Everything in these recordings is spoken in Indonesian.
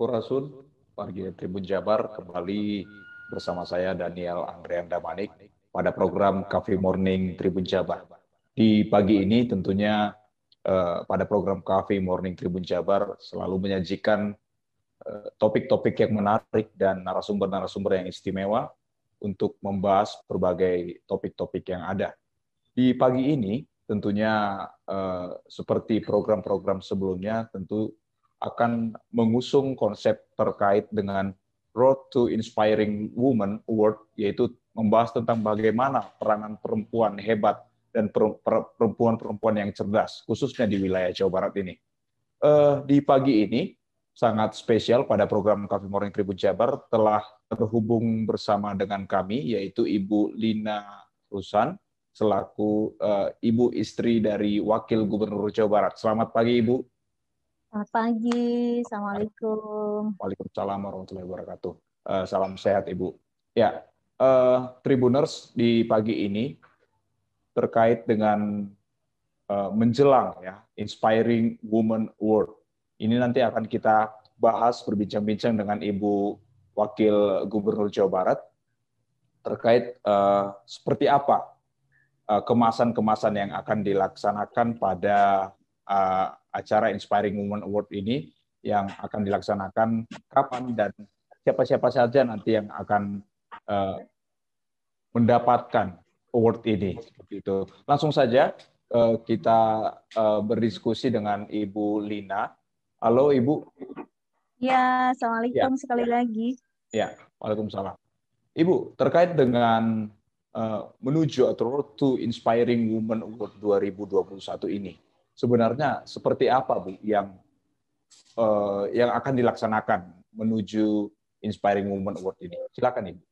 Sampurasun, pagi Tribun Jabar kembali bersama saya Daniel Andrean Damanik pada program Coffee Morning Tribun Jabar. Di pagi ini tentunya eh, pada program Coffee Morning Tribun Jabar selalu menyajikan eh, topik-topik yang menarik dan narasumber-narasumber yang istimewa untuk membahas berbagai topik-topik yang ada. Di pagi ini tentunya eh, seperti program-program sebelumnya tentu akan mengusung konsep terkait dengan Road to Inspiring Woman Award, yaitu membahas tentang bagaimana peranan perempuan hebat dan perempuan-perempuan yang cerdas, khususnya di wilayah Jawa Barat ini. Uh, di pagi ini, sangat spesial pada program Coffee Morning Tribun Jabar telah terhubung bersama dengan kami, yaitu Ibu Lina Rusan, selaku uh, ibu istri dari Wakil Gubernur Jawa Barat. Selamat pagi, Ibu. Selamat pagi, Assalamualaikum. Waalaikumsalam warahmatullahi wabarakatuh. Uh, salam sehat Ibu. Ya, uh, Tribuners di pagi ini terkait dengan uh, menjelang ya Inspiring Woman Award. Ini nanti akan kita bahas berbincang-bincang dengan Ibu Wakil Gubernur Jawa Barat terkait uh, seperti apa kemasan-kemasan yang akan dilaksanakan pada uh, acara Inspiring Women Award ini yang akan dilaksanakan kapan dan siapa-siapa saja nanti yang akan uh, mendapatkan award ini seperti itu. Langsung saja uh, kita uh, berdiskusi dengan Ibu Lina. Halo Ibu. Ya, assalamualaikum ya. sekali lagi. Ya, waalaikumsalam. Ibu terkait dengan uh, menuju atau to Inspiring Women Award 2021 ini sebenarnya seperti apa Bu yang uh, yang akan dilaksanakan menuju Inspiring Women Award ini? Silakan Ibu.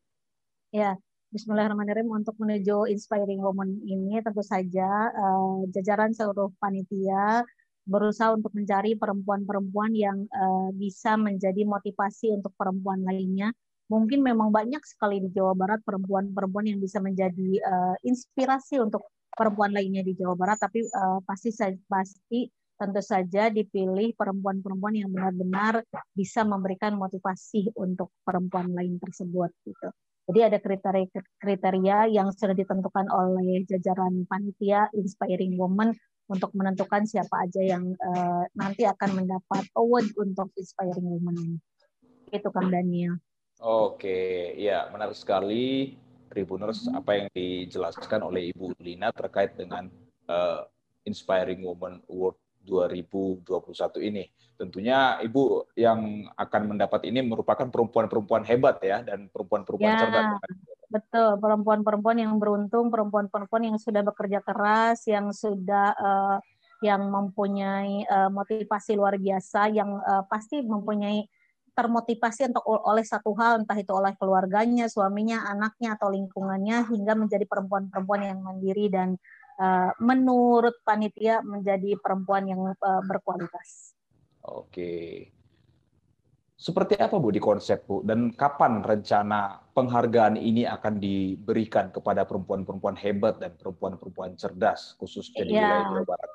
Ya, Bismillahirrahmanirrahim. Untuk menuju Inspiring Women ini tentu saja uh, jajaran seluruh panitia berusaha untuk mencari perempuan-perempuan yang uh, bisa menjadi motivasi untuk perempuan lainnya. Mungkin memang banyak sekali di Jawa Barat perempuan-perempuan yang bisa menjadi uh, inspirasi untuk perempuan lainnya di Jawa Barat, tapi uh, pasti pasti tentu saja dipilih perempuan-perempuan yang benar-benar bisa memberikan motivasi untuk perempuan lain tersebut gitu. Jadi ada kriteria-kriteria yang sudah ditentukan oleh jajaran panitia Inspiring Women untuk menentukan siapa aja yang uh, nanti akan mendapat award untuk Inspiring Women. Itu Kang Daniel. Oke, ya menarik sekali. Tribuners apa yang dijelaskan oleh Ibu Lina terkait dengan uh, Inspiring Woman Award 2021 ini. Tentunya Ibu yang akan mendapat ini merupakan perempuan-perempuan hebat ya dan perempuan-perempuan ya, cerdas. Betul, perempuan-perempuan yang beruntung, perempuan-perempuan yang sudah bekerja keras, yang sudah uh, yang mempunyai uh, motivasi luar biasa, yang uh, pasti mempunyai termotivasi untuk oleh satu hal entah itu oleh keluarganya, suaminya, anaknya atau lingkungannya hingga menjadi perempuan-perempuan yang mandiri dan uh, menurut panitia menjadi perempuan yang uh, berkualitas. Oke. Seperti apa Bu di konsep Bu dan kapan rencana penghargaan ini akan diberikan kepada perempuan-perempuan hebat dan perempuan-perempuan cerdas khususnya di ya. wilayah Jawa Barat?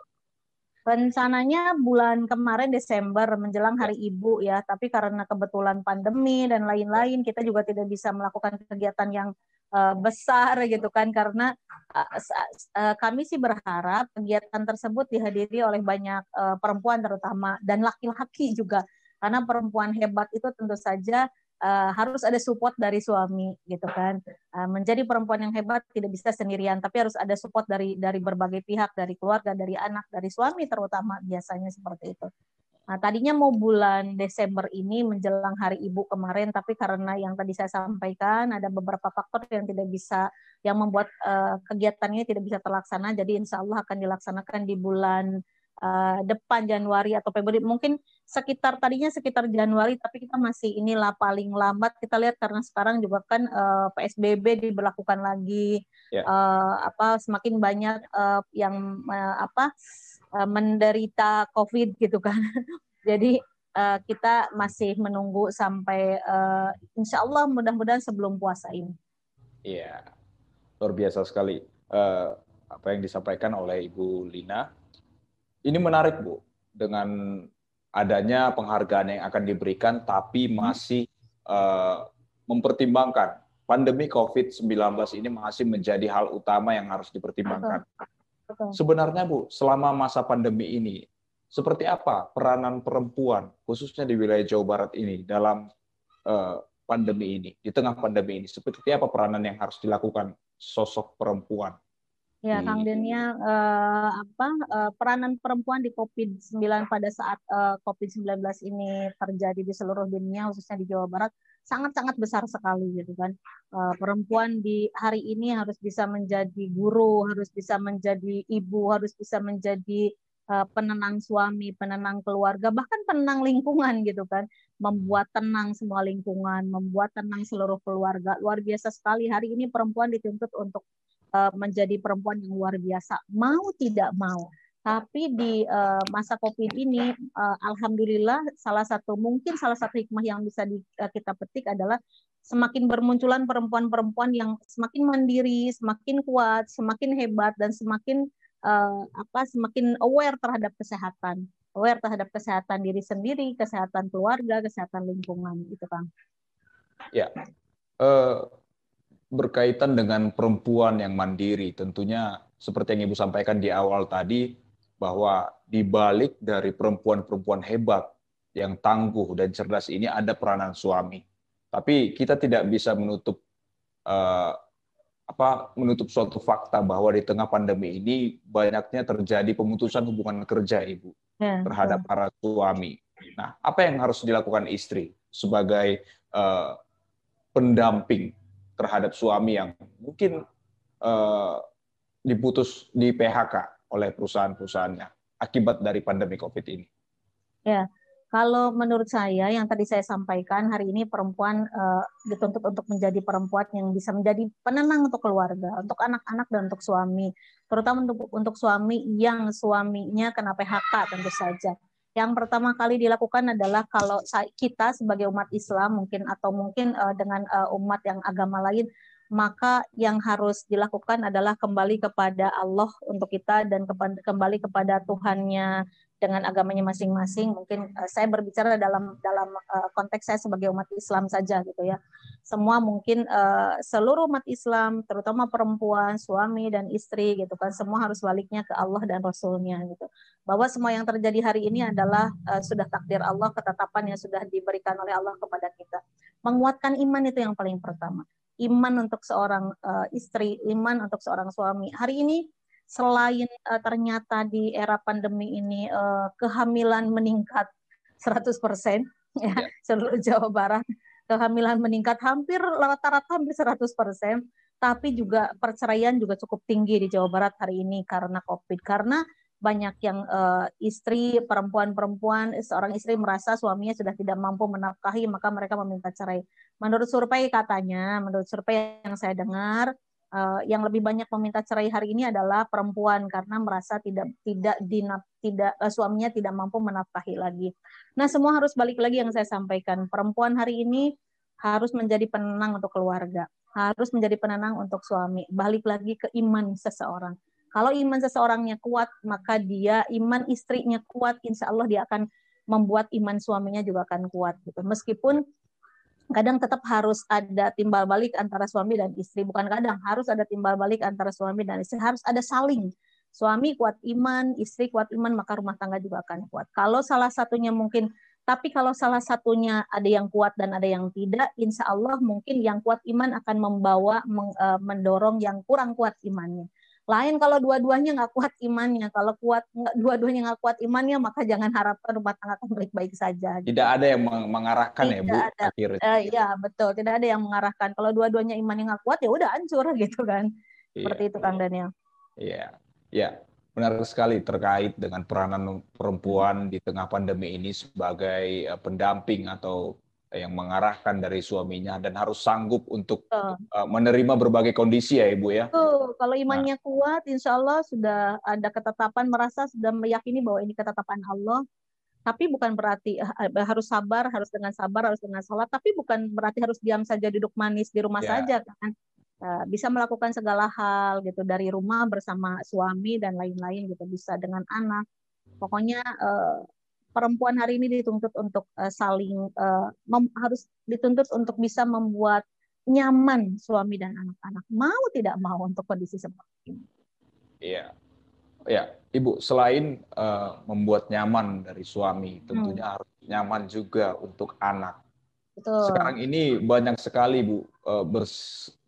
Rencananya bulan kemarin Desember menjelang Hari Ibu ya, tapi karena kebetulan pandemi dan lain-lain kita juga tidak bisa melakukan kegiatan yang uh, besar gitu kan. Karena uh, uh, kami sih berharap kegiatan tersebut dihadiri oleh banyak perempuan terutama dan laki-laki juga. Karena perempuan hebat itu tentu saja uh, harus ada support dari suami gitu kan uh, menjadi perempuan yang hebat tidak bisa sendirian tapi harus ada support dari dari berbagai pihak dari keluarga dari anak dari suami terutama biasanya seperti itu Nah, tadinya mau bulan Desember ini menjelang Hari Ibu kemarin, tapi karena yang tadi saya sampaikan ada beberapa faktor yang tidak bisa, yang membuat uh, kegiatan ini tidak bisa terlaksana. Jadi Insya Allah akan dilaksanakan di bulan uh, depan Januari atau Februari mungkin sekitar tadinya sekitar Januari tapi kita masih inilah paling lambat kita lihat karena sekarang juga kan uh, eh, PSBB diberlakukan lagi yeah. Ya. uh, apa semakin banyak uh, yang uh, apa uh, menderita COVID gitu kan jadi uh, kita masih menunggu sampai uh, Insya Allah mudah-mudahan sebelum puasa ini. Iya, luar biasa sekali uh, apa yang disampaikan oleh Ibu Lina ini menarik Bu dengan adanya penghargaan yang akan diberikan, tapi hmm. masih uh, mempertimbangkan pandemi COVID-19 ini masih menjadi hal utama yang harus dipertimbangkan. Betul. Sebenarnya Bu, selama masa pandemi ini, seperti apa peranan perempuan, khususnya di wilayah Jawa Barat ini, dalam uh, pandemi ini, di tengah pandemi ini, seperti apa peranan yang harus dilakukan sosok perempuan Ya, Kang Denia, eh, apa eh, peranan perempuan di COVID-19 pada saat eh, COVID-19 ini terjadi di seluruh dunia, khususnya di Jawa Barat, sangat-sangat besar sekali gitu kan. Eh, perempuan di hari ini harus bisa menjadi guru, harus bisa menjadi ibu, harus bisa menjadi eh, penenang suami, penenang keluarga, bahkan penenang lingkungan gitu kan. Membuat tenang semua lingkungan, membuat tenang seluruh keluarga. Luar biasa sekali. Hari ini perempuan dituntut untuk menjadi perempuan yang luar biasa. Mau tidak mau. Tapi di uh, masa covid ini uh, alhamdulillah salah satu mungkin salah satu hikmah yang bisa kita petik adalah semakin bermunculan perempuan-perempuan yang semakin mandiri semakin kuat semakin hebat dan semakin apa semakin aware terhadap kesehatan. Aware terhadap kesehatan diri sendiri kesehatan keluarga kesehatan lingkungan. Itu kang. Ya. Uh berkaitan dengan perempuan yang mandiri. Tentunya seperti yang Ibu sampaikan di awal tadi, bahwa di balik dari perempuan-perempuan hebat yang tangguh dan cerdas ini ada peranan suami. Tapi kita tidak bisa menutup uh, apa menutup suatu fakta bahwa di tengah pandemi ini banyaknya terjadi pemutusan hubungan kerja ibu ya, terhadap ya. para suami. Nah, apa yang harus dilakukan istri sebagai uh, pendamping terhadap suami yang mungkin uh, diputus di PHK oleh perusahaan-perusahaannya akibat dari pandemi COVID ini? Ya, kalau menurut saya yang tadi saya sampaikan hari ini perempuan uh, dituntut untuk menjadi perempuan yang bisa menjadi penenang untuk keluarga, untuk anak-anak dan untuk suami, terutama untuk untuk suami yang suaminya kena PHK tentu saja yang pertama kali dilakukan adalah kalau kita sebagai umat Islam mungkin atau mungkin uh, dengan uh, umat yang agama lain maka yang harus dilakukan adalah kembali kepada Allah untuk kita dan kembali kepada Tuhannya dengan agamanya masing-masing. Mungkin uh, saya berbicara dalam dalam uh, konteks saya sebagai umat Islam saja gitu ya. Semua mungkin uh, seluruh umat Islam, terutama perempuan, suami dan istri gitu kan, semua harus baliknya ke Allah dan Rasulnya gitu. Bahwa semua yang terjadi hari ini adalah uh, sudah takdir Allah, ketetapan yang sudah diberikan oleh Allah kepada kita. Menguatkan iman itu yang paling pertama. Iman untuk seorang uh, istri, iman untuk seorang suami. Hari ini selain uh, ternyata di era pandemi ini uh, kehamilan meningkat 100% ya, ya seluruh Jawa Barat kehamilan meningkat hampir rata-rata hampir 100%, tapi juga perceraian juga cukup tinggi di Jawa Barat hari ini karena Covid. Karena banyak yang uh, istri perempuan-perempuan seorang istri merasa suaminya sudah tidak mampu menafkahi maka mereka meminta cerai. Menurut survei katanya, menurut survei yang saya dengar yang lebih banyak meminta cerai hari ini adalah perempuan karena merasa tidak tidak dinap, tidak uh, suaminya tidak mampu menafkahi lagi. Nah, semua harus balik lagi yang saya sampaikan. Perempuan hari ini harus menjadi penenang untuk keluarga, harus menjadi penenang untuk suami. Balik lagi ke iman seseorang. Kalau iman seseorangnya kuat, maka dia iman istrinya kuat, insya Allah dia akan membuat iman suaminya juga akan kuat. Gitu. Meskipun kadang tetap harus ada timbal balik antara suami dan istri. Bukan kadang harus ada timbal balik antara suami dan istri. Harus ada saling. Suami kuat iman istri kuat iman maka rumah tangga juga akan kuat. Kalau salah satunya mungkin tapi kalau salah satunya ada yang kuat dan ada yang tidak insya Allah mungkin yang kuat iman akan membawa e, mendorong yang kurang kuat imannya lain kalau dua-duanya nggak kuat imannya, kalau kuat dua-duanya nggak kuat imannya, maka jangan harapkan rumah tangga akan baik-baik saja. Gitu. Tidak ada yang mengarahkan Tidak ya bu. Ada. Uh, ya betul, tidak ada yang mengarahkan. Kalau dua-duanya imannya nggak kuat ya udah hancur gitu kan. Iya. Seperti itu Kang Daniel. Iya, iya. Benar sekali terkait dengan peranan perempuan di tengah pandemi ini sebagai eh, pendamping atau yang mengarahkan dari suaminya dan harus sanggup untuk uh, menerima berbagai kondisi ya ibu ya. Tuh, kalau imannya nah. kuat, insya Allah sudah ada ketetapan merasa sudah meyakini bahwa ini ketetapan Allah. Tapi bukan berarti uh, harus sabar, harus dengan sabar, harus dengan sholat. Tapi bukan berarti harus diam saja duduk manis di rumah yeah. saja kan. Uh, bisa melakukan segala hal gitu dari rumah bersama suami dan lain-lain gitu bisa dengan anak. Pokoknya uh, perempuan hari ini dituntut untuk uh, saling uh, mem, harus dituntut untuk bisa membuat nyaman suami dan anak-anak mau tidak mau untuk kondisi seperti ini. Iya, ya Ibu selain uh, membuat nyaman dari suami, tentunya hmm. harus nyaman juga untuk anak. Betul. Sekarang ini banyak sekali Bu uh,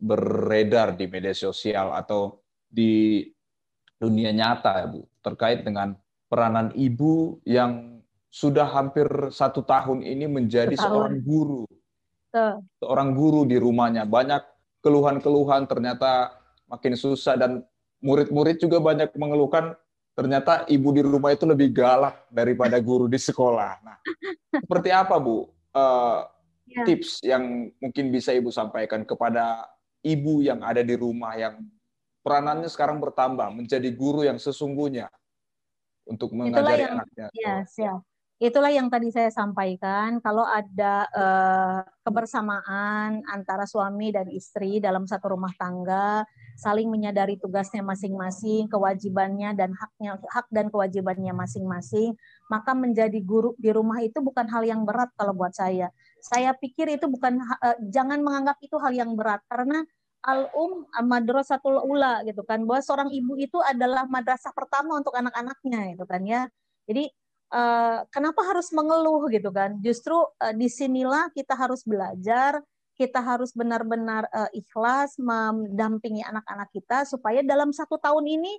beredar di media sosial atau di dunia nyata ya Bu terkait dengan peranan ibu yang sudah hampir satu tahun ini menjadi Setahun. seorang guru seorang guru di rumahnya. Banyak keluhan-keluhan ternyata makin susah dan murid-murid juga banyak mengeluhkan ternyata ibu di rumah itu lebih galak daripada guru di sekolah. Nah, seperti apa Bu uh, ya. tips yang mungkin bisa Ibu sampaikan kepada ibu yang ada di rumah yang peranannya sekarang bertambah menjadi guru yang sesungguhnya untuk mengajari yang, anaknya. Ya, siap itulah yang tadi saya sampaikan kalau ada uh, kebersamaan antara suami dan istri dalam satu rumah tangga saling menyadari tugasnya masing-masing kewajibannya dan haknya hak dan kewajibannya masing-masing maka menjadi guru di rumah itu bukan hal yang berat kalau buat saya. Saya pikir itu bukan uh, jangan menganggap itu hal yang berat karena al-um madrasatul ula gitu kan bahwa seorang ibu itu adalah madrasah pertama untuk anak-anaknya gitu kan ya. Jadi uh, kenapa harus mengeluh gitu kan? Justru uh, di sinilah kita harus belajar, kita harus benar-benar uh, ikhlas mendampingi anak-anak kita supaya dalam satu tahun ini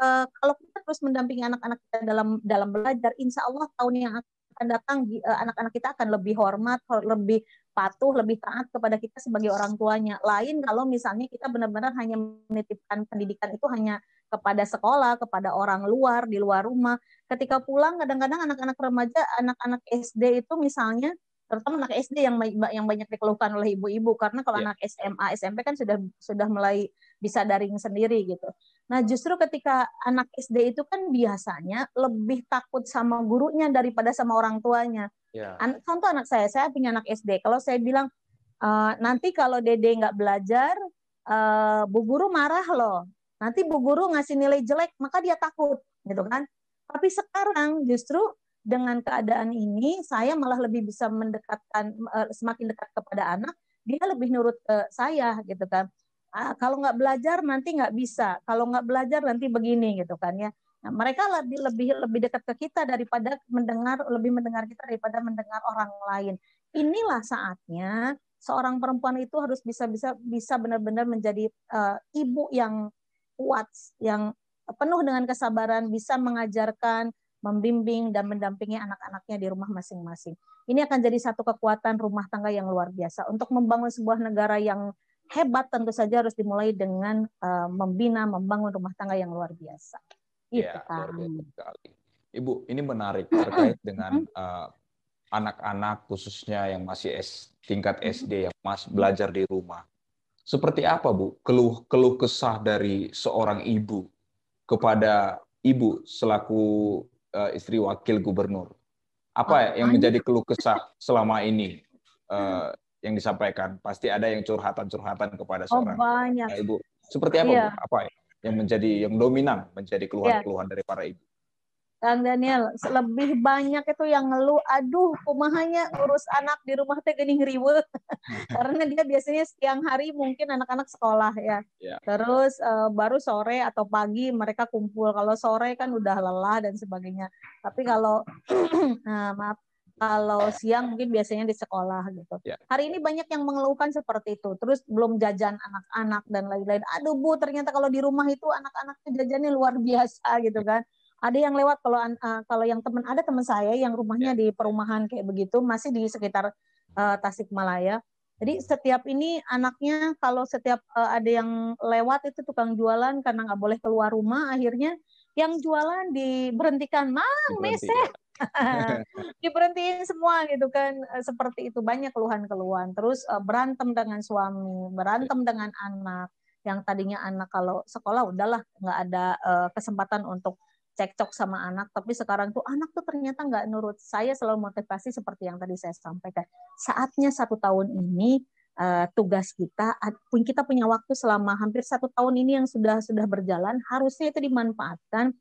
uh, kalau kita terus mendampingi anak-anak kita dalam dalam belajar, insya Allah tahun yang akan datang anak-anak kita akan lebih hormat, lebih patuh, lebih taat kepada kita sebagai orang tuanya. Lain kalau misalnya kita benar-benar hanya menitipkan pendidikan itu hanya kepada sekolah, kepada orang luar di luar rumah. Ketika pulang kadang-kadang anak-anak remaja, anak-anak SD itu misalnya terutama anak SD yang yang banyak dikeluhkan oleh ibu-ibu karena kalau yeah. anak SMA, SMP kan sudah sudah mulai bisa daring sendiri gitu. Nah, justru ketika anak SD itu kan biasanya lebih takut sama gurunya daripada sama orang tuanya. Yeah. An contoh anak saya, saya punya anak SD. Kalau saya bilang e, nanti kalau Dede nggak belajar, uh, Bu Guru marah loh nanti bu guru ngasih nilai jelek maka dia takut gitu kan? Tapi sekarang justru dengan keadaan ini saya malah lebih bisa mendekatkan eh, semakin dekat kepada anak dia lebih nurut ke saya gitu kan? Ah, kalau nggak belajar nanti nggak bisa kalau nggak belajar nanti begini gitu kan ya? Nah, mereka lebih lebih lebih dekat ke kita daripada mendengar lebih mendengar kita daripada mendengar orang lain. Inilah saatnya seorang perempuan itu harus bisa bisa bisa benar-benar menjadi uh, ibu yang kuat, yang penuh dengan kesabaran, bisa mengajarkan, membimbing, dan mendampingi anak-anaknya di rumah masing-masing. Ini akan jadi satu kekuatan rumah tangga yang luar biasa. Untuk membangun sebuah negara yang hebat tentu saja harus dimulai dengan uh, membina, membangun rumah tangga yang luar biasa. Iya, kan. Ibu, ini menarik terkait dengan uh, anak-anak khususnya yang masih S, tingkat SD yang masih belajar di rumah. Seperti apa, Bu, keluh keluh kesah dari seorang ibu kepada ibu selaku uh, istri wakil gubernur? Apa oh, yang menjadi keluh kesah selama ini uh, yang disampaikan? Pasti ada yang curhatan-curhatan kepada oh, seorang oh, banyak. ibu. Seperti apa, iya. Bu? Apa yang menjadi yang dominan menjadi keluhan-keluhan iya. dari para ibu? Kang Daniel, lebih banyak itu yang ngeluh, aduh kumahanya ngurus anak di rumah teh gening riwe. Karena dia biasanya siang hari mungkin anak-anak sekolah ya. Yeah. Terus uh, baru sore atau pagi mereka kumpul. Kalau sore kan udah lelah dan sebagainya. Tapi kalau nah, maaf kalau siang mungkin biasanya di sekolah gitu. Yeah. Hari ini banyak yang mengeluhkan seperti itu. Terus belum jajan anak-anak dan lain-lain. Aduh Bu, ternyata kalau di rumah itu anak-anaknya jajannya luar biasa gitu kan ada yang lewat kalau uh, kalau yang teman ada teman saya yang rumahnya ya. di perumahan kayak begitu masih di sekitar uh, Tasikmalaya. Jadi setiap ini anaknya kalau setiap uh, ada yang lewat itu tukang jualan karena nggak boleh keluar rumah akhirnya yang jualan diberhentikan, mang meseh. diberhentiin semua gitu kan. Seperti itu banyak keluhan-keluhan terus uh, berantem dengan suami berantem dengan anak. Yang tadinya anak kalau sekolah udahlah nggak ada uh, kesempatan untuk cekcok sama anak, tapi sekarang tuh anak tuh ternyata nggak nurut. Saya selalu motivasi seperti yang tadi saya sampaikan. Saatnya satu tahun ini uh, tugas kita, kita punya waktu selama hampir satu tahun ini yang sudah sudah berjalan, harusnya itu dimanfaatkan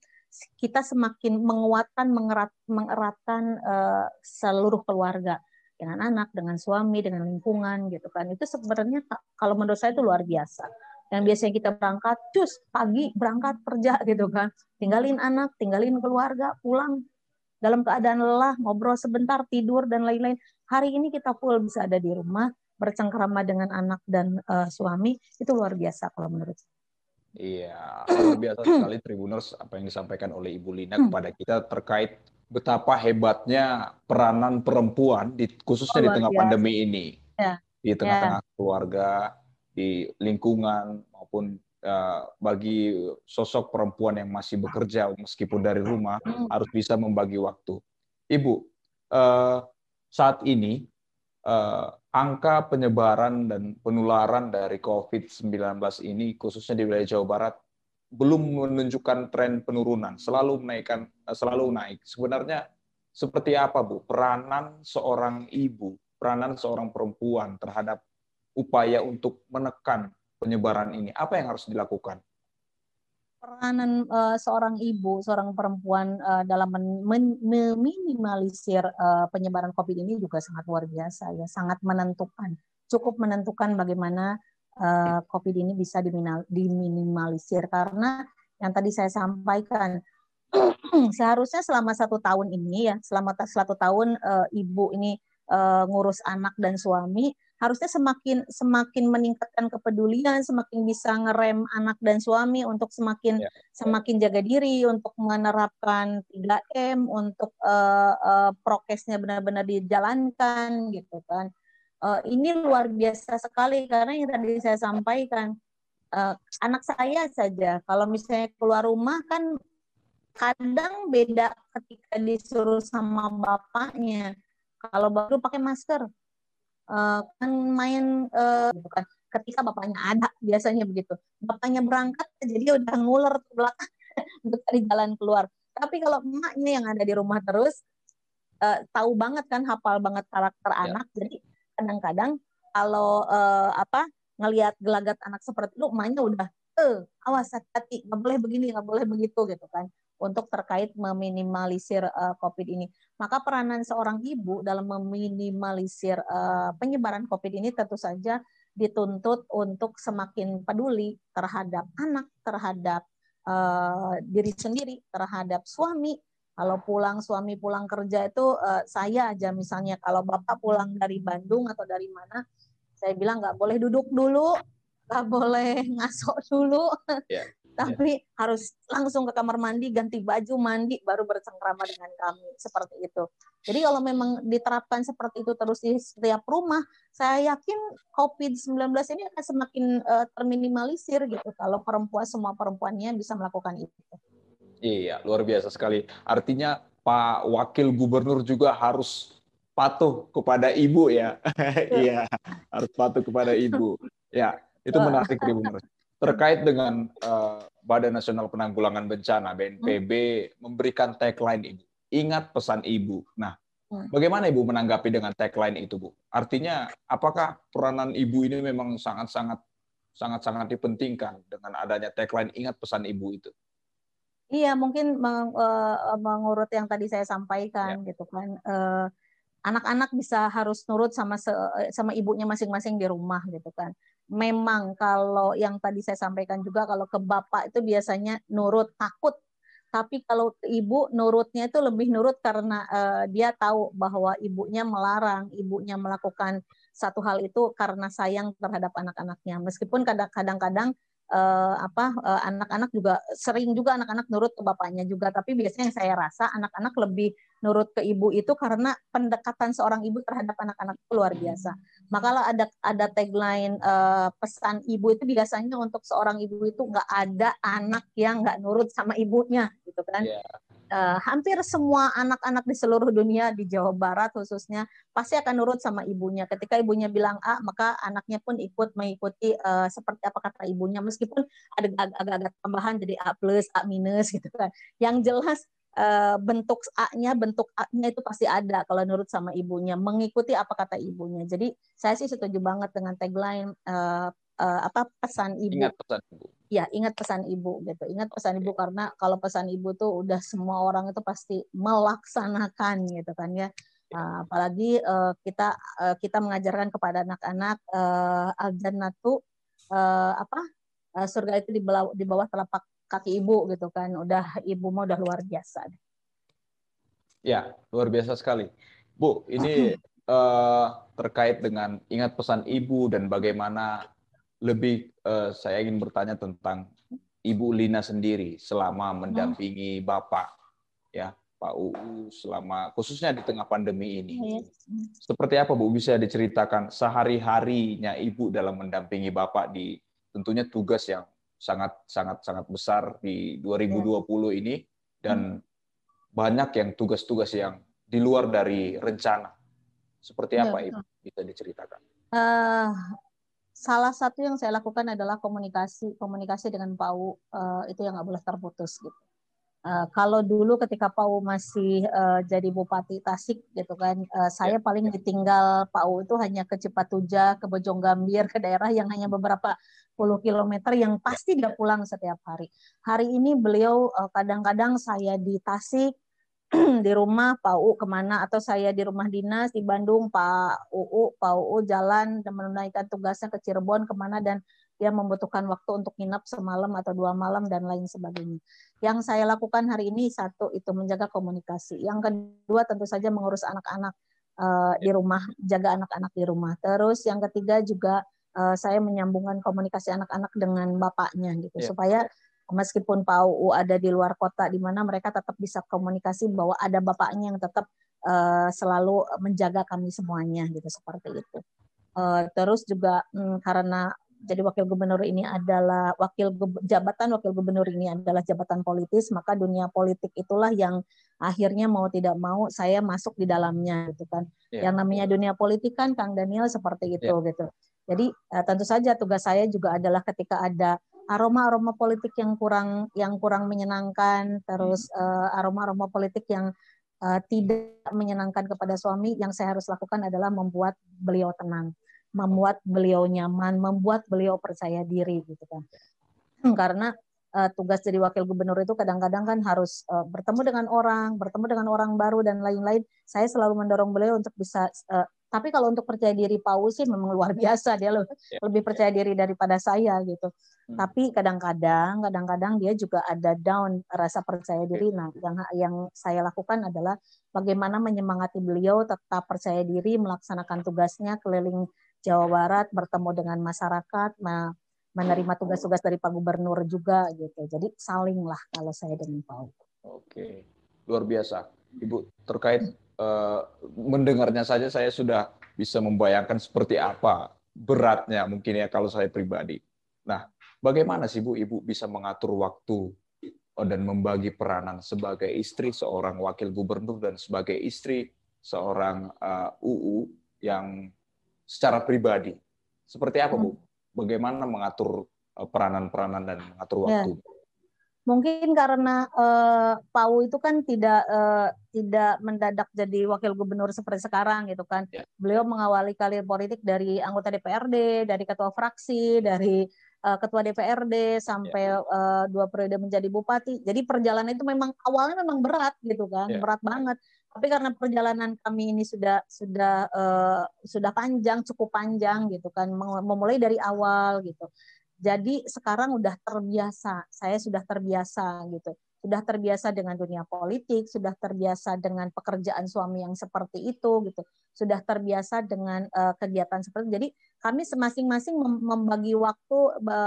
kita semakin menguatkan mengerat mengeratkan uh, seluruh keluarga dengan anak, dengan suami, dengan lingkungan gitu kan. Itu sebenarnya kalau menurut saya itu luar biasa. Yang biasanya kita berangkat, cus pagi berangkat kerja gitu kan. Tinggalin anak, tinggalin keluarga, pulang dalam keadaan lelah, ngobrol sebentar, tidur dan lain-lain. Hari ini kita full bisa ada di rumah, bercengkrama dengan anak dan uh, suami, itu luar biasa kalau menurut saya. Iya, luar biasa sekali Tribuners apa yang disampaikan oleh Ibu Lina hmm. kepada kita terkait betapa hebatnya peranan perempuan di khususnya oh, di tengah biasa. pandemi ini. Ya. Di tengah-tengah ya. keluarga, di lingkungan maupun uh, bagi sosok perempuan yang masih bekerja meskipun dari rumah hmm. harus bisa membagi waktu. Ibu, uh, saat ini uh, angka penyebaran dan penularan dari COVID-19 ini khususnya di wilayah Jawa Barat belum menunjukkan tren penurunan, selalu menaikkan selalu naik. Sebenarnya seperti apa Bu peranan seorang ibu, peranan seorang perempuan terhadap upaya untuk menekan penyebaran ini? Apa yang harus dilakukan? Peranan uh, seorang ibu, seorang perempuan uh, dalam meminimalisir uh, penyebaran COVID ini juga sangat luar biasa ya, sangat menentukan, cukup menentukan bagaimana uh, COVID ini bisa diminimalisir karena yang tadi saya sampaikan seharusnya selama satu tahun ini ya selama satu tahun uh, ibu ini uh, ngurus anak dan suami harusnya semakin semakin meningkatkan kepedulian semakin bisa ngerem anak dan suami untuk semakin ya. semakin jaga diri untuk menerapkan 3M untuk uh, uh, prokesnya benar-benar dijalankan gitu kan. Uh, ini luar biasa sekali karena yang tadi saya sampaikan uh, anak saya saja. Kalau misalnya keluar rumah kan kadang beda ketika disuruh sama bapaknya. Kalau baru pakai masker uh, kan main uh, bukan ketika bapaknya ada biasanya begitu. Bapaknya berangkat jadi udah nguler ke belakang untuk cari jalan keluar. Tapi kalau emaknya yang ada di rumah terus uh, tahu banget kan hafal banget karakter ya. anak jadi kadang-kadang kalau uh, apa ngelihat gelagat anak seperti itu emaknya udah eh awas hati-hati nggak boleh begini nggak boleh begitu gitu kan untuk terkait meminimalisir uh, COVID ini. Maka peranan seorang ibu dalam meminimalisir uh, penyebaran COVID ini tentu saja dituntut untuk semakin peduli terhadap anak terhadap uh, diri sendiri terhadap suami. Kalau pulang suami pulang kerja itu uh, saya aja misalnya kalau bapak pulang dari Bandung atau dari mana, saya bilang nggak boleh duduk dulu, nggak boleh ngasok dulu, yeah. Tapi yeah. harus langsung ke kamar mandi ganti baju mandi baru bercengkrama dengan kami seperti itu. Jadi kalau memang diterapkan seperti itu terus di setiap rumah, saya yakin COVID-19 ini akan semakin uh, terminimalisir gitu kalau perempuan semua perempuannya bisa melakukan itu. Iya, luar biasa sekali. Artinya Pak Wakil Gubernur juga harus patuh kepada ibu ya. Iya, harus patuh kepada ibu. Ya, itu menarik Gubernur. Terkait dengan uh, Badan Nasional Penanggulangan Bencana BNPB hmm. memberikan tagline ibu. Ingat pesan ibu. Nah, hmm. bagaimana ibu menanggapi dengan tagline itu, Bu? Artinya, apakah peranan ibu ini memang sangat-sangat sangat-sangat dipentingkan dengan adanya tagline ingat pesan ibu itu? Iya, mungkin meng, uh, mengurut yang tadi saya sampaikan ya. gitu kan. Uh, anak-anak bisa harus nurut sama se, sama ibunya masing-masing di rumah gitu kan. Memang kalau yang tadi saya sampaikan juga kalau ke bapak itu biasanya nurut takut tapi kalau ke ibu nurutnya itu lebih nurut karena uh, dia tahu bahwa ibunya melarang, ibunya melakukan satu hal itu karena sayang terhadap anak-anaknya. Meskipun kadang-kadang uh, apa uh, anak-anak juga sering juga anak-anak nurut ke bapaknya juga tapi biasanya yang saya rasa anak-anak lebih nurut ke ibu itu karena pendekatan seorang ibu terhadap anak-anak itu luar biasa. Maka kalau ada ada tagline uh, pesan ibu itu biasanya untuk seorang ibu itu nggak ada anak yang nggak nurut sama ibunya gitu kan. Yeah uh, hampir semua anak-anak di seluruh dunia di Jawa Barat khususnya pasti akan nurut sama ibunya. Ketika ibunya bilang A, maka anaknya pun ikut mengikuti uh, seperti apa kata ibunya meskipun ada agak-agak tambahan jadi A plus, A minus gitu kan. Yang jelas uh, bentuk A-nya, bentuk A-nya itu pasti ada kalau nurut sama ibunya, mengikuti apa kata ibunya. Jadi saya sih setuju banget dengan tagline uh, uh, apa pesan ibu. Ingat pesan ibu. Ya, ingat pesan ibu gitu. Ingat pesan ibu karena kalau pesan ibu tuh udah semua orang itu pasti melaksanakan gitu kan ya. Uh, apalagi uh, kita uh, kita mengajarkan kepada anak-anak uh, al-jannatu uh, apa uh, surga itu di bawah, di bawah telapak kaki ibu gitu kan. Udah ibu mau udah luar biasa. Ya, luar biasa sekali. Bu, ini uh, terkait dengan ingat pesan ibu dan bagaimana lebih uh, saya ingin bertanya tentang Ibu Lina sendiri selama mendampingi Bapak ya Pak UU selama khususnya di tengah pandemi ini. Iya. Seperti apa Bu bisa diceritakan sehari-harinya Ibu dalam mendampingi Bapak di tentunya tugas yang sangat sangat sangat besar di 2020 iya. ini dan banyak yang tugas-tugas yang di luar dari rencana seperti iya, apa ya, Ibu bisa diceritakan? Uh, salah satu yang saya lakukan adalah komunikasi komunikasi dengan Pak U uh, itu yang nggak boleh terputus gitu. Uh, kalau dulu ketika Pak U masih uh, jadi Bupati Tasik gitu kan, uh, saya ya, paling ya. ditinggal Pak U itu hanya ke Cipatuja, ke Bojonggambir, ke daerah yang hanya beberapa puluh kilometer yang pasti dia pulang setiap hari. Hari ini beliau kadang-kadang uh, saya di Tasik, di rumah Pak UU ke mana atau saya di rumah dinas di Bandung Pak UU Pak UU jalan dan menunaikan tugasnya ke Cirebon ke mana dan dia membutuhkan waktu untuk nginap semalam atau dua malam dan lain sebagainya. Yang saya lakukan hari ini satu itu menjaga komunikasi. Yang kedua tentu saja mengurus anak-anak uh, di rumah, jaga anak-anak di rumah. Terus yang ketiga juga uh, saya menyambungkan komunikasi anak-anak dengan bapaknya gitu yeah. supaya meskipun Pak UU ada di luar kota di mana mereka tetap bisa komunikasi bahwa ada bapaknya yang tetap uh, selalu menjaga kami semuanya gitu seperti itu. Uh, terus juga um, karena jadi wakil gubernur ini adalah wakil jabatan wakil gubernur ini adalah jabatan politis maka dunia politik itulah yang akhirnya mau tidak mau saya masuk di dalamnya gitu kan yeah. yang namanya dunia politik kan Kang Daniel seperti itu yeah. gitu jadi uh, tentu saja tugas saya juga adalah ketika ada aroma-aroma politik yang kurang yang kurang menyenangkan, terus hmm. uh, aroma-aroma politik yang uh, tidak menyenangkan kepada suami, yang saya harus lakukan adalah membuat beliau tenang, membuat beliau nyaman, membuat beliau percaya diri gitu kan. Karena uh, tugas jadi wakil gubernur itu kadang-kadang kan harus uh, bertemu dengan orang, bertemu dengan orang baru dan lain-lain. Saya selalu mendorong beliau untuk bisa uh, tapi kalau untuk percaya diri Paus sih memang luar biasa dia lebih, ya, lebih percaya diri daripada saya gitu. Hmm. Tapi kadang-kadang, kadang-kadang dia juga ada down rasa percaya diri. Nah, yang yang saya lakukan adalah bagaimana menyemangati beliau tetap percaya diri melaksanakan tugasnya keliling Jawa Barat, bertemu dengan masyarakat, menerima tugas-tugas dari Pak Gubernur juga gitu. Jadi saling lah kalau saya dengan Pak. Oke, luar biasa, Ibu. Terkait Eh, mendengarnya saja saya sudah bisa membayangkan seperti apa beratnya mungkin ya kalau saya pribadi. Nah, bagaimana sih Bu Ibu bisa mengatur waktu eh, dan membagi peranan sebagai istri seorang wakil gubernur dan sebagai istri seorang uh, UU yang secara pribadi. Seperti apa Bu? Hmm. Bagaimana mengatur peranan-peranan dan mengatur ya. waktu? Ya mungkin karena uh, Pau itu kan tidak uh, tidak mendadak jadi wakil gubernur seperti sekarang gitu kan. Yeah. Beliau mengawali karir politik dari anggota DPRD, dari ketua fraksi, dari uh, ketua DPRD sampai. Ya. uh, dua periode menjadi bupati. Jadi perjalanan itu memang awalnya memang berat gitu kan, yeah. berat banget. Tapi karena perjalanan kami ini sudah sudah uh, sudah panjang, cukup panjang gitu kan, memulai dari awal gitu jadi sekarang udah terbiasa, saya sudah terbiasa gitu. Sudah terbiasa dengan dunia politik, sudah terbiasa dengan pekerjaan suami yang seperti itu gitu. Sudah terbiasa dengan uh, kegiatan seperti itu. Jadi kami masing-masing membagi waktu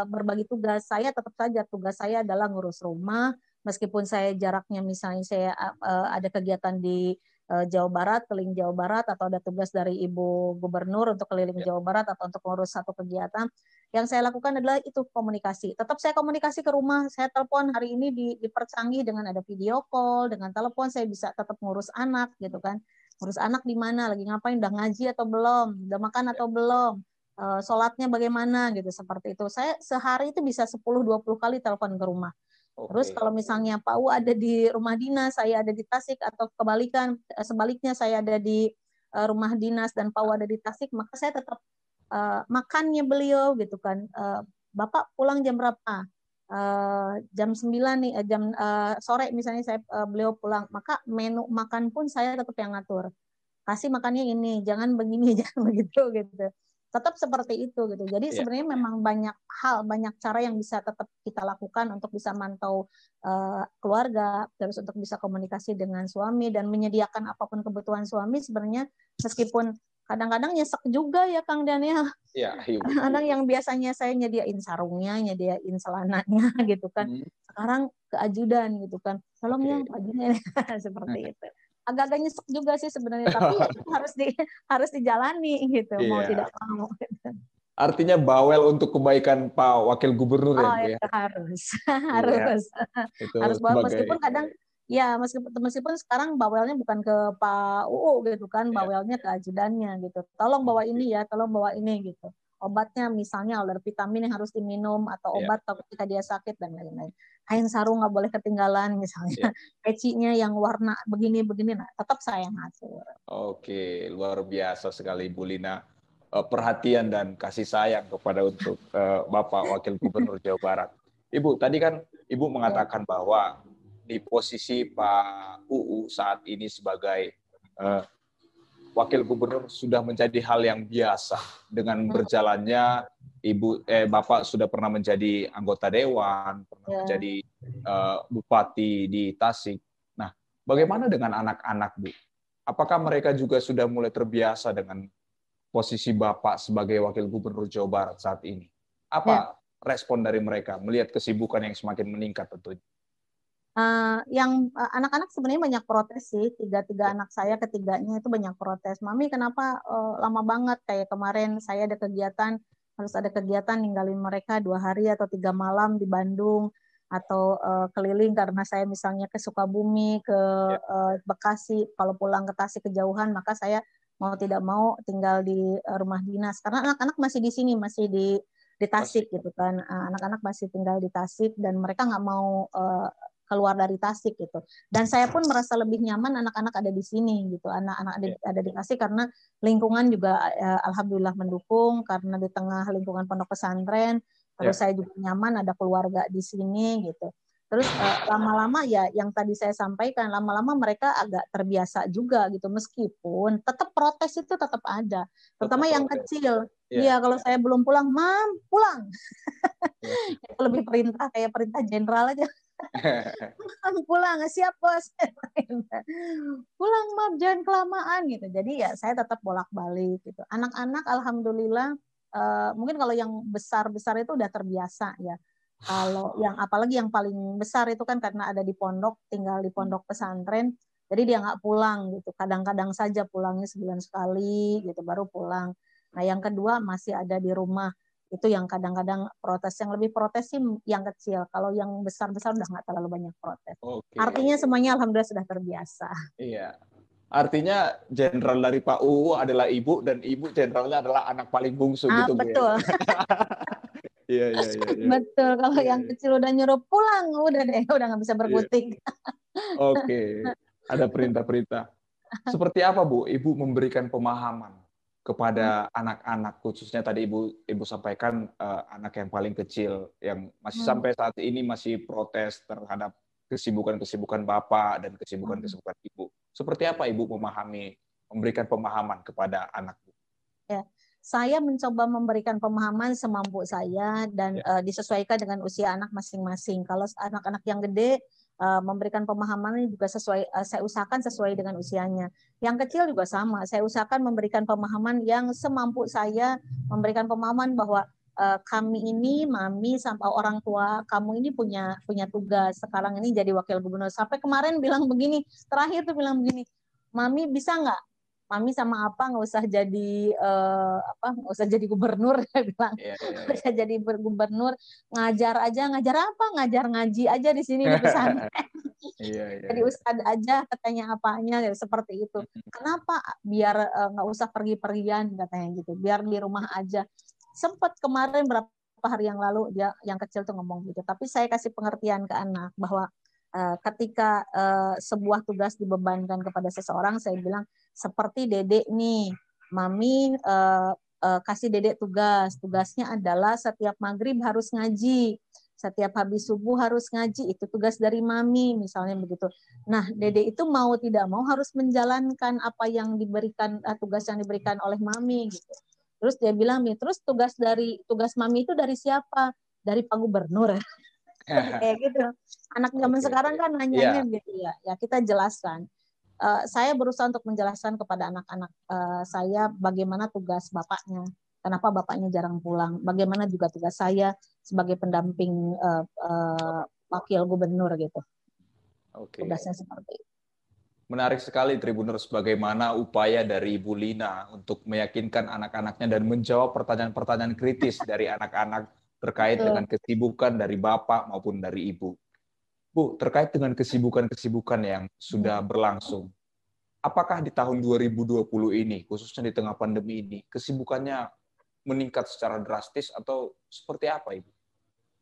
berbagi tugas. Saya tetap saja tugas saya adalah ngurus rumah, meskipun saya jaraknya misalnya saya uh, ada kegiatan di Eh, Jawa Barat, keliling Jawa Barat, atau ada tugas dari Ibu Gubernur untuk keliling ya. Jawa Barat atau untuk ngurus satu kegiatan. Yang saya lakukan adalah itu komunikasi. Tetap saya komunikasi ke rumah, saya telepon hari ini di, dipercanggih dengan ada video call, dengan telepon saya bisa tetap ngurus anak gitu kan. Ngurus anak di mana, lagi ngapain, udah ngaji atau belum, udah makan atau belum, uh, sholatnya bagaimana gitu seperti itu. Saya sehari itu bisa 10-20 kali telepon ke rumah Okay. Terus kalau misalnya Pak U ada di rumah dinas, saya ada di Tasik atau kebalikan eh, sebaliknya saya ada di eh, rumah dinas dan Pak U ada di Tasik, maka saya tetap uh, makannya beliau gitu kan. Uh, Bapak pulang jam berapa? Uh, jam 9 nih uh, jam uh, sore misalnya saya uh, beliau pulang maka menu makan pun saya tetap yang ngatur kasih makannya ini jangan begini jangan begitu gitu tetap seperti itu gitu jadi yeah. sebenarnya memang banyak hal banyak cara yang bisa tetap kita lakukan untuk bisa mantau uh, keluarga terus untuk bisa komunikasi dengan suami dan menyediakan apa pun kebutuhan suami sebenarnya meskipun kadang-kadang nyesek juga ya Kang Daniel. Iya. iya kadang yang biasanya saya nyediain sarungnya, nyediain celananya gitu kan. Hmm. Sekarang ke ajudan gitu kan. Tolong okay. yang ajudan seperti itu. Agak-agak nyesek juga sih sebenarnya, tapi ya harus di harus dijalani gitu, yeah. mau tidak mau. Gitu. Artinya bawel untuk kebaikan Pak Wakil Gubernur ya, oh, ya, ya? harus, harus, itu harus bawel meskipun kadang Ya, meskipun meskipun sekarang bawelnya bukan ke Pak UU gitu kan, iya. bawelnya ke ajudannya gitu. Tolong bawa ini ya, tolong bawa ini gitu. Obatnya misalnya ada vitamin yang harus diminum atau iya. obat yeah. ketika dia sakit dan lain-lain. Kain sarung nggak boleh ketinggalan misalnya. Yeah. Pecinya yang warna begini-begini, nah tetap saya ngatur. Oke, luar biasa sekali Bu Lina eh, perhatian dan kasih sayang kepada untuk uh, Bapak Wakil Gubernur Jawa Barat. Ibu, tadi kan Ibu mengatakan bahwa di posisi Pak UU saat ini sebagai uh, wakil gubernur sudah menjadi hal yang biasa dengan hmm. berjalannya ibu eh bapak sudah pernah menjadi anggota dewan pernah yeah. menjadi uh, bupati di Tasik. Nah, bagaimana dengan anak-anak bu? Apakah mereka juga sudah mulai terbiasa dengan posisi bapak sebagai wakil gubernur Jawa Barat saat ini? Apa yeah. respon dari mereka melihat kesibukan yang semakin meningkat tentunya? Uh, yang eh, anak-anak sebenarnya banyak protes sih. Tiga tiga anak saya ketiganya itu banyak protes. Mami kenapa uh, lama banget? Kayak kemarin saya ada kegiatan harus ada kegiatan ninggalin mereka dua hari atau tiga malam di Bandung atau uh, keliling karena saya misalnya ke Sukabumi ke uh, Bekasi. Kalau pulang ke Tasik kejauhan maka saya mau tidak mau tinggal di uh, rumah dinas. Karena anak-anak masih di sini masih di di Tasik gitu kan. Anak-anak masih tinggal di Tasik dan mereka nggak mau uh, keluar dari Tasik gitu. Dan saya pun merasa lebih nyaman anak-anak ada di sini gitu. Anak-anak ada, iya. ada di Tasik karena lingkungan juga ya, alhamdulillah mendukung karena di tengah lingkungan pondok pesantren terus yeah. saya juga nyaman ada keluarga di sini gitu. Terus eh, lama-lama ya yang tadi saya sampaikan lama-lama mereka agak terbiasa juga gitu meskipun tetap protes itu tetap ada. Terutama tetap yang protes. kecil. Iya yeah. kalau saya belum pulang, "Mam, pulang." Yeah. lebih perintah kayak perintah jenderal aja pulang pulang siap bos. Pulang maaf jangan kelamaan gitu. Jadi ya saya tetap bolak balik gitu. Anak-anak alhamdulillah uh, mungkin kalau yang besar besar itu udah terbiasa ya. Kalau yang apalagi yang paling besar itu kan karena ada di pondok tinggal di pondok pesantren jadi dia nggak pulang gitu. Kadang-kadang saja pulangnya sebulan sekali gitu baru pulang. Nah yang kedua masih ada di rumah itu yang kadang-kadang protes. Yang lebih protes sih yang kecil. Kalau yang besar-besar udah nggak terlalu banyak protes. Okay. artinya semuanya alhamdulillah sudah terbiasa. Iya. Artinya jenderal dari Pak UU adalah ibu dan ibu jenderalnya adalah anak paling bungsu ah, gitu betul. Iya, iya iya iya. Betul. Kalau yang iya. kecil udah nyuruh pulang udah deh udah nggak bisa iya. berkutik oke. Okay. ada perintah-perintah. Seperti apa Bu ibu memberikan pemahaman kepada hmm. anak-anak khususnya tadi ibu ibu sampaikan uh, anak yang paling kecil yang masih hmm. sampai saat ini masih protes terhadap kesibukan-kesibukan bapak dan kesibukan-kesibukan ibu. Seperti apa ibu memahami memberikan pemahaman kepada anak? Ya, saya mencoba memberikan pemahaman semampu saya dan ya. uh, disesuaikan dengan usia anak masing-masing. Kalau anak-anak yang gede uh, memberikan pemahaman juga sesuai uh, saya usahakan sesuai dengan usianya. Yang kecil juga sama, saya usahakan memberikan pemahaman yang semampu saya memberikan pemahaman bahwa uh, kami ini mami sampai orang tua kamu ini punya punya tugas sekarang ini jadi wakil gubernur sampai kemarin bilang begini terakhir tuh bilang begini mami bisa nggak mami sama apa nggak usah jadi uh, apa nggak usah jadi gubernur dia bilang. Yeah, yeah, yeah. usah jadi gubernur ngajar aja. Ngajar apa? Ngajar ngaji aja di sini di pesantren. Yeah, yeah, jadi iya. ustad aja katanya apanya ya, seperti itu. Kenapa biar uh, nggak usah pergi-pergian katanya gitu biar di rumah aja. Sempat kemarin berapa hari yang lalu dia yang kecil tuh ngomong gitu tapi saya kasih pengertian ke anak bahwa uh, ketika uh, sebuah tugas dibebankan kepada seseorang saya bilang seperti dedek nih mami uh, uh, kasih dedek tugas. Tugasnya adalah setiap maghrib harus ngaji setiap habis subuh harus ngaji itu tugas dari mami misalnya begitu. Nah, Dede itu mau tidak mau harus menjalankan apa yang diberikan uh, tugas yang diberikan oleh mami gitu. Terus dia bilang nih, terus tugas dari tugas mami itu dari siapa? Dari Pak Gubernur. Kayak gitu. Anak zaman okay. sekarang kan nanyanya yeah. gitu ya. Ya kita jelaskan. Uh, saya berusaha untuk menjelaskan kepada anak-anak uh, saya bagaimana tugas bapaknya kenapa bapaknya jarang pulang, bagaimana juga tugas saya sebagai pendamping uh, uh, wakil gubernur gitu. Oke. Tugasnya seperti itu. Menarik sekali Tribuners bagaimana upaya dari Ibu Lina untuk meyakinkan anak-anaknya dan menjawab pertanyaan-pertanyaan kritis dari anak-anak terkait Betul. dengan kesibukan dari Bapak maupun dari Ibu. Bu, terkait dengan kesibukan-kesibukan yang sudah hmm. berlangsung, apakah di tahun 2020 ini, khususnya di tengah pandemi ini, kesibukannya meningkat secara drastis atau seperti apa Ibu?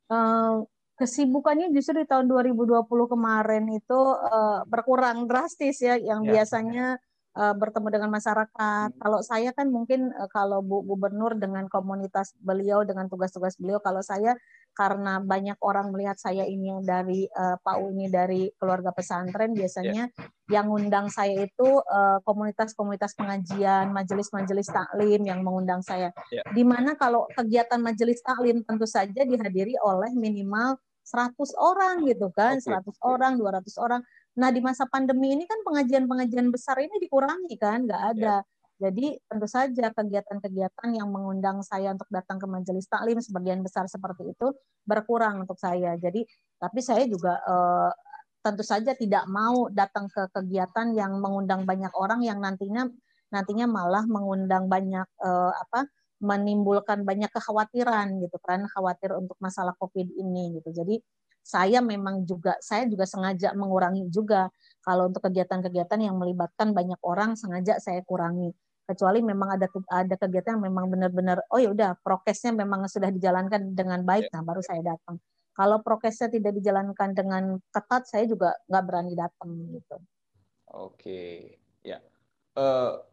Uh, kesibukannya justru di tahun 2020 kemarin itu uh, berkurang drastis ya yang ya. biasanya uh, bertemu dengan masyarakat. Hmm. Kalau saya kan mungkin uh, kalau Bu Gubernur dengan komunitas beliau dengan tugas-tugas beliau kalau saya karena banyak orang melihat saya ini dari uh, Pak U ini dari keluarga pesantren biasanya yeah. yang undang saya itu uh, komunitas-komunitas pengajian, majelis-majelis taklim yang mengundang saya. Yeah. Di mana kalau kegiatan majelis taklim tentu saja dihadiri oleh minimal 100 orang gitu kan, okay. 100 orang, 200 orang. Nah, di masa pandemi ini kan pengajian-pengajian besar ini dikurangi kan, nggak ada. Yeah jadi tentu saja kegiatan-kegiatan yang mengundang saya untuk datang ke majelis taklim sebagian besar seperti itu berkurang untuk saya. Jadi tapi saya juga eh, tentu saja tidak mau datang ke kegiatan yang mengundang banyak orang yang nantinya nantinya malah mengundang banyak eh, apa menimbulkan banyak kekhawatiran gitu kan khawatir untuk masalah covid ini gitu jadi saya memang juga saya juga sengaja mengurangi juga. Kalau untuk kegiatan-kegiatan yang melibatkan banyak orang sengaja saya kurangi. Kecuali memang ada ada kegiatan yang memang benar-benar oh ya udah prokesnya memang sudah dijalankan dengan baik nah baru saya datang. Kalau prokesnya tidak dijalankan dengan ketat saya juga nggak berani datang gitu. Oke ya. Uh,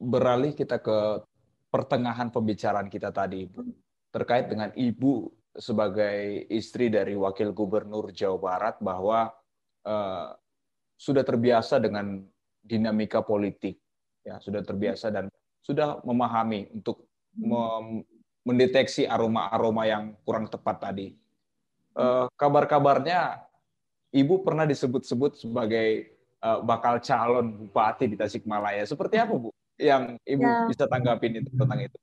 beralih kita ke pertengahan pembicaraan kita tadi ibu terkait dengan ibu sebagai istri dari wakil gubernur Jawa Barat bahwa uh, sudah terbiasa dengan dinamika politik ya sudah terbiasa dan sudah memahami untuk hmm. mendeteksi aroma-aroma yang kurang tepat tadi. Uh, kabar-kabarnya Ibu pernah disebut-sebut sebagai uh, bakal calon bupati di Tasikmalaya. Seperti apa Bu? Yang Ibu ya. bisa tanggapin itu tentang itu?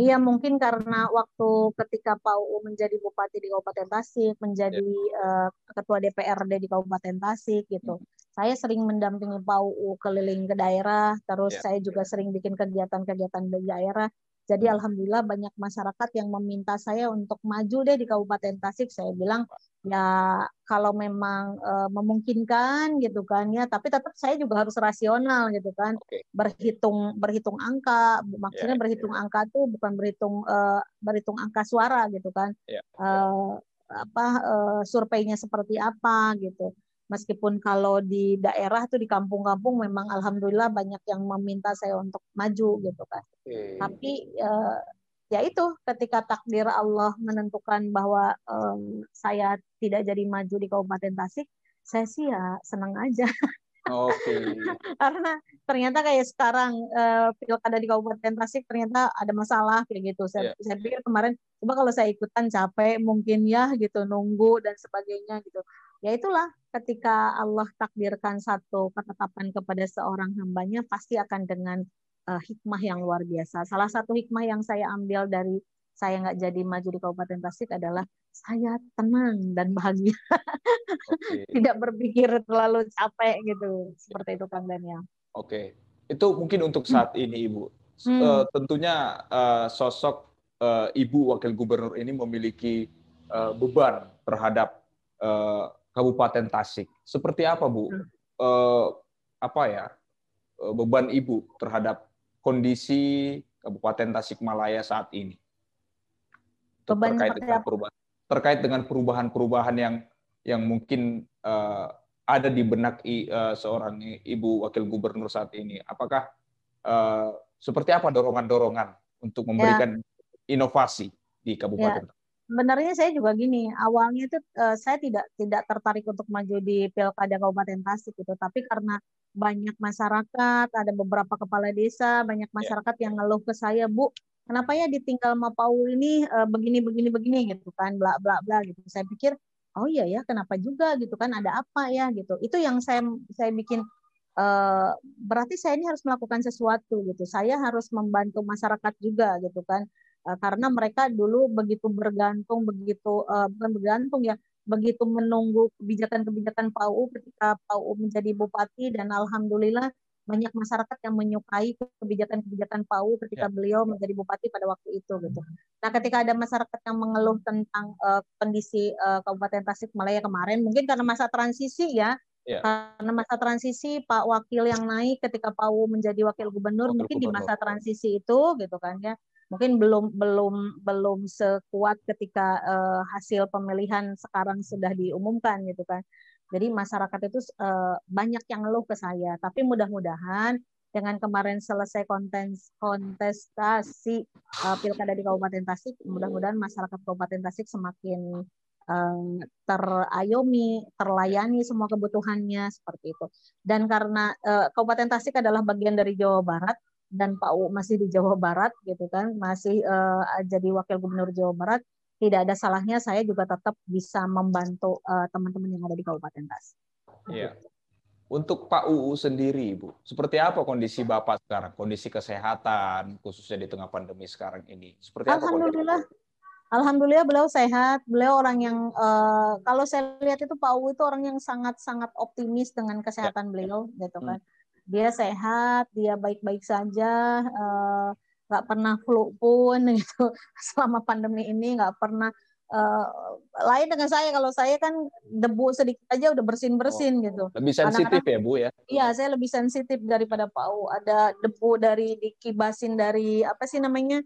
Iya mungkin karena waktu ketika Pak UU menjadi bupati di Kabupaten Tasik, menjadi ya. uh, ketua DPRD di Kabupaten Tasik gitu. Hmm saya sering mendampingi PAUU keliling ke daerah, terus yeah. saya juga sering bikin kegiatan-kegiatan di daerah. Jadi hmm. alhamdulillah banyak masyarakat yang meminta saya untuk maju deh di Kabupaten Tasik. Saya bilang ya kalau memang e, memungkinkan gitu kan ya, tapi tetap saya juga harus rasional gitu kan. Okay. Berhitung berhitung angka, maksudnya yeah, berhitung yeah. angka tuh bukan berhitung e, berhitung angka suara gitu kan. Yeah, yeah. E, apa e, surveinya seperti apa gitu meskipun kalau di daerah tuh di kampung-kampung memang alhamdulillah banyak yang meminta saya untuk maju gitu kan. Okay. Tapi uh, ya itu ketika takdir Allah menentukan bahwa um, saya tidak jadi maju di Kabupaten Tasik, saya sih ya senang aja. Oke. Okay. Karena ternyata kayak sekarang uh, pilkada di Kabupaten Tasik ternyata ada masalah kayak gitu. Saya, yeah. saya pikir kemarin coba kalau saya ikutan capek mungkin ya gitu nunggu dan sebagainya gitu ya itulah ketika Allah takdirkan satu ketetapan kepada seorang hambanya pasti akan dengan uh, hikmah yang luar biasa. Salah satu hikmah yang saya ambil dari saya nggak jadi maju di Kabupaten Tasik adalah saya tenang dan bahagia, okay. tidak berpikir terlalu capek gitu, seperti itu Kang Daniel. Oke, okay. itu mungkin untuk saat hmm. ini Ibu. Hmm. Uh, tentunya uh, sosok uh, Ibu Wakil Gubernur ini memiliki uh, beban terhadap uh, Kabupaten Tasik. Seperti apa, Bu? Hmm. Eh, apa ya eh, beban Ibu terhadap kondisi Kabupaten Tasikmalaya saat ini? Beban terkait dengan perubahan terkait dengan perubahan-perubahan yang yang mungkin uh, ada di benak i, uh, seorang ibu wakil gubernur saat ini. Apakah uh, seperti apa dorongan-dorongan untuk memberikan ya. inovasi di kabupaten? Ya. Sebenarnya saya juga gini, awalnya itu uh, saya tidak tidak tertarik untuk maju di Pilkada Kabupaten Tasik gitu, tapi karena banyak masyarakat, ada beberapa kepala desa, banyak ya. masyarakat yeah. yang ngeluh ke saya, Bu, kenapa ya ditinggal sama Paul ini uh, begini begini begini gitu kan, bla bla bla gitu. Saya pikir, oh iya ya, kenapa juga gitu kan, ada apa ya gitu. Itu yang saya saya bikin uh, berarti saya ini harus melakukan sesuatu gitu. Saya harus membantu masyarakat juga gitu kan Eh, karena mereka dulu begitu bergantung begitu uh, bukan bergantung ya begitu menunggu kebijakan-kebijakan PAU ketika PAU menjadi bupati dan alhamdulillah banyak masyarakat yang menyukai kebijakan-kebijakan PAU ketika ya. beliau menjadi bupati pada waktu itu gitu. Nah, ketika ada masyarakat yang mengeluh tentang uh, kondisi uh, Kabupaten Tasikmalaya kemarin, mungkin karena masa transisi ya, ya. karena masa transisi Pak Wakil yang naik ketika PAU menjadi wakil gubernur, wakil mungkin gubernur. di masa transisi itu gitu kan ya, mungkin belum belum belum sekuat ketika uh, hasil pemilihan sekarang sudah diumumkan gitu kan. Jadi masyarakat itu uh, banyak yang ngeluh ke saya, tapi mudah-mudahan dengan kemarin selesai kontes, kontestasi uh, pilkada di Kabupaten Tasik, mudah-mudahan masyarakat Kabupaten Tasik semakin terayomi, terlayani semua kebutuhannya seperti itu. Dan karena uh, Kabupaten Tasik adalah bagian dari Jawa Barat, dan Pak U masih di Jawa Barat gitu kan, masih uh, jadi wakil gubernur Jawa Barat, tidak ada salahnya saya juga tetap bisa membantu teman eh, teman-teman yang ada di Kabupaten Tas. Iya. Untuk Pak UU sendiri, Bu, seperti apa kondisi Bapak sekarang? Kondisi kesehatan, khususnya di tengah pandemi sekarang ini. Seperti Alhamdulillah. Apa Alhamdulillah beliau sehat. Beliau orang yang uh, kalau saya lihat itu Pak UU itu orang yang sangat-sangat optimis dengan kesehatan ya. beliau, gitu kan. Hmm dia sehat, dia baik-baik saja, eh, nggak uh, pernah flu pun gitu selama pandemi ini nggak pernah uh, lain dengan saya kalau saya kan debu sedikit aja udah bersin bersin oh, gitu. Lebih sensitif ya bu ya? Iya saya lebih sensitif daripada Pak U. Ada debu dari dikibasin dari apa sih namanya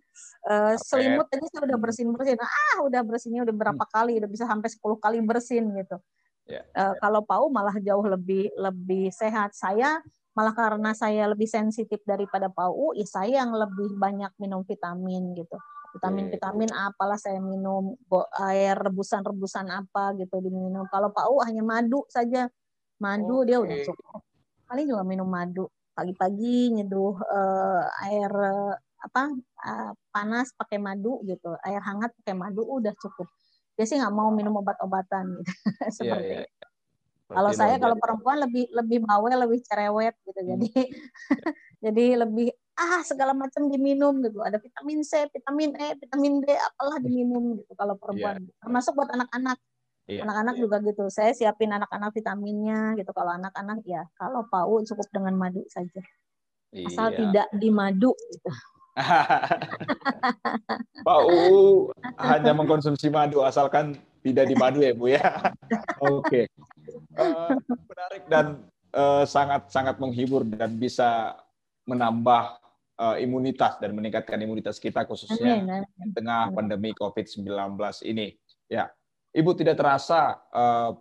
uh, selimut aja saya udah bersin bersin. Ah udah bersihnya udah berapa hmm. kali udah bisa sampai 10 kali bersin gitu. Yeah. Ya, uh, yeah. Kalau Pak U malah jauh lebih lebih sehat. Saya malah karena saya lebih sensitif daripada PAU, ya saya yang lebih banyak minum vitamin gitu. Vitamin-vitamin apalah saya minum, air rebusan-rebusan apa gitu diminum. Kalau PAU hanya madu saja. Madu okay. dia udah cukup. Paling juga minum madu. Pagi-pagi nyeduh uh, air uh, apa uh, panas pakai madu gitu. Air hangat pakai madu udah cukup. Dia sih nggak mau minum obat-obatan gitu. Seperti yeah, yeah. Kalau saya kalau perempuan lebih lebih bawel, lebih cerewet gitu. Hmm. Jadi jadi lebih ah segala macam diminum gitu. Ada vitamin C, vitamin E, vitamin D, apalah diminum gitu kalau perempuan. Yeah. Termasuk buat anak-anak. Iya, anak-anak yeah. juga gitu. Saya siapin anak-anak vitaminnya gitu. Kalau anak-anak ya kalau PAU cukup dengan madu saja. Asal yeah. tidak di madu gitu. Pak UU hanya mengkonsumsi madu asalkan tidak di madu ya Bu ya. Oke. Okay uh, menarik dan uh, sangat sangat menghibur dan bisa menambah uh, imunitas dan meningkatkan imunitas kita khususnya di tengah pandemi COVID-19 ini. Ya, Ibu tidak terasa uh,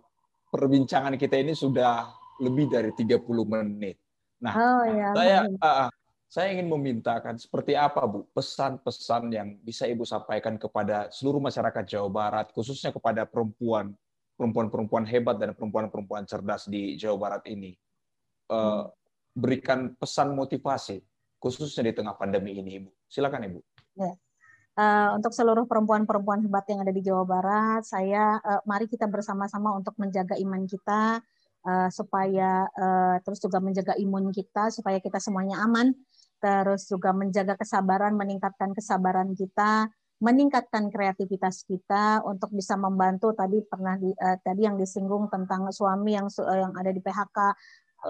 perbincangan kita ini sudah lebih dari 30 menit. Nah, oh, ya. saya uh, saya ingin memintakan seperti apa Bu pesan-pesan yang bisa Ibu sampaikan kepada seluruh masyarakat Jawa Barat khususnya kepada perempuan perempuan-perempuan hebat dan perempuan-perempuan cerdas di Jawa Barat ini uh, berikan pesan motivasi khususnya di tengah pandemi ini, Ibu. Silakan, Ibu. Ya. Uh, untuk seluruh perempuan-perempuan hebat yang ada di Jawa Barat, saya uh, mari kita bersama-sama untuk menjaga iman kita uh, supaya uh, terus juga menjaga imun kita supaya kita semuanya aman, terus juga menjaga kesabaran, meningkatkan kesabaran kita, meningkatkan kreativitas kita untuk bisa membantu tadi pernah di, uh, tadi yang disinggung tentang suami yang uh, yang ada di PHK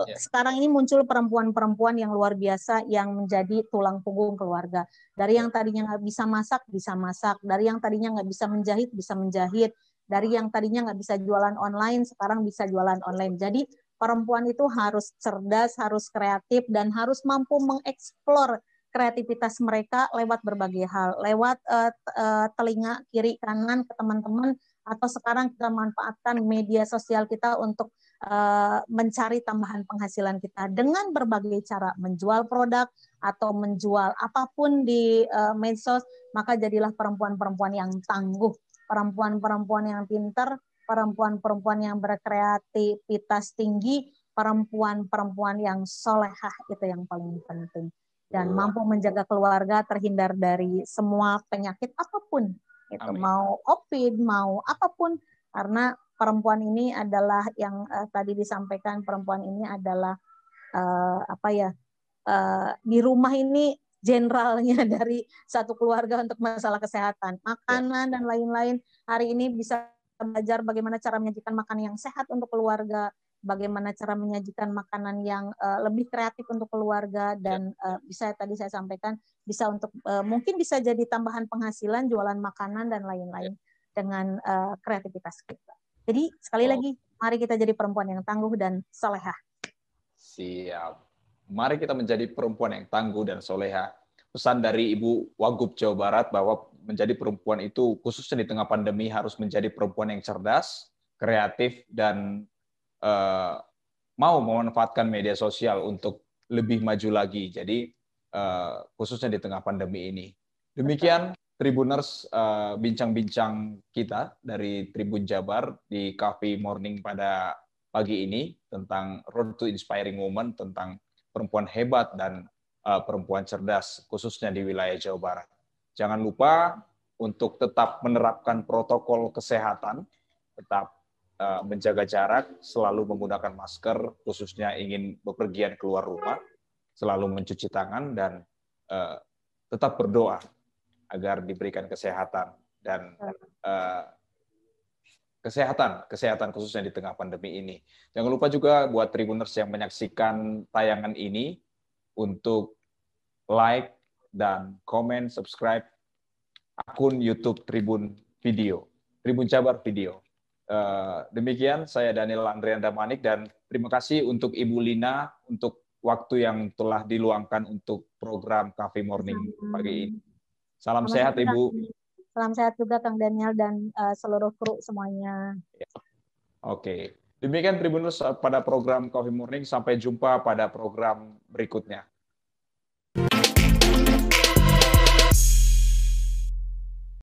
yeah. sekarang ini muncul perempuan-perempuan yang luar biasa yang menjadi tulang punggung keluarga. Dari yang tadinya nggak bisa masak bisa masak. Dari yang tadinya nggak bisa menjahit bisa menjahit. Dari yang tadinya nggak bisa jualan online sekarang bisa jualan online. Jadi perempuan itu harus cerdas harus kreatif dan harus mampu mengeksplor kreativitas mereka lewat berbagai hal, lewat uh, uh, telinga kiri kanan ke teman-teman atau sekarang kita manfaatkan media sosial kita untuk uh, mencari tambahan penghasilan kita dengan berbagai cara. Menjual produk atau menjual apa pun di uh, medsos maka jadilah perempuan-perempuan yang tangguh. Perempuan-perempuan yang pintar perempuan-perempuan yang berkreativitas tinggi perempuan-perempuan yang solehah itu yang paling penting. Dan mampu menjaga keluarga terhindar dari semua penyakit apa pun. Itu mau covid mau apa pun. Karena perempuan ini adalah yang uh, tadi disampaikan perempuan ini adalah uh, apa ya uh, di rumah ini generalnya dari satu keluarga untuk masalah kesehatan. Makanan dan lain-lain. Hari ini bisa belajar bagaimana cara menyajikan makanan yang sehat untuk keluarga bagaimana cara menyajikan makanan yang uh, lebih kreatif untuk keluarga dan uh, bisa tadi saya sampaikan bisa untuk uh, mungkin bisa jadi tambahan penghasilan jualan makanan dan lain-lain dengan uh, kreativitas kita. Jadi sekali oh. lagi mari kita jadi perempuan yang tangguh dan soleha. Siap. Mari kita menjadi perempuan yang tangguh dan soleha. Pesan dari Ibu Wagub Jawa Barat bahwa menjadi perempuan itu khususnya di tengah pandemi harus menjadi perempuan yang cerdas, kreatif dan uh, mau memanfaatkan media sosial untuk lebih maju lagi. Jadi uh, khususnya di tengah pandemi ini. Demikian Tribuners bincang bincang-bincang kita dari Tribun Jabar di Coffee Morning pada pagi ini tentang Road to Inspiring Woman tentang perempuan hebat dan uh, perempuan cerdas khususnya di wilayah Jawa Barat. Jangan lupa untuk tetap menerapkan protokol kesehatan, tetap Eh, menjaga jarak, selalu menggunakan masker, khususnya ingin bepergian keluar rumah, selalu mencuci tangan dan uh, tetap berdoa agar diberikan kesehatan dan kesehatan, kesehatan khususnya di tengah pandemi ini. Jangan lupa juga buat Tribuners yang menyaksikan tayangan ini untuk like dan komen, subscribe akun YouTube Tribun Video, Tribun Jabar Video. Eh, demikian saya Daniel Andrianda Manik dan terima kasih untuk Ibu Lina untuk waktu yang telah diluangkan untuk program Cafe Morning pagi ini. Salam Sama sehat Ibu. Salam sehat juga Kang Daniel dan uh, seluruh kru semuanya. Ya. Oke. Demikian Tribunus pada program Coffee Morning. Sampai jumpa pada program berikutnya.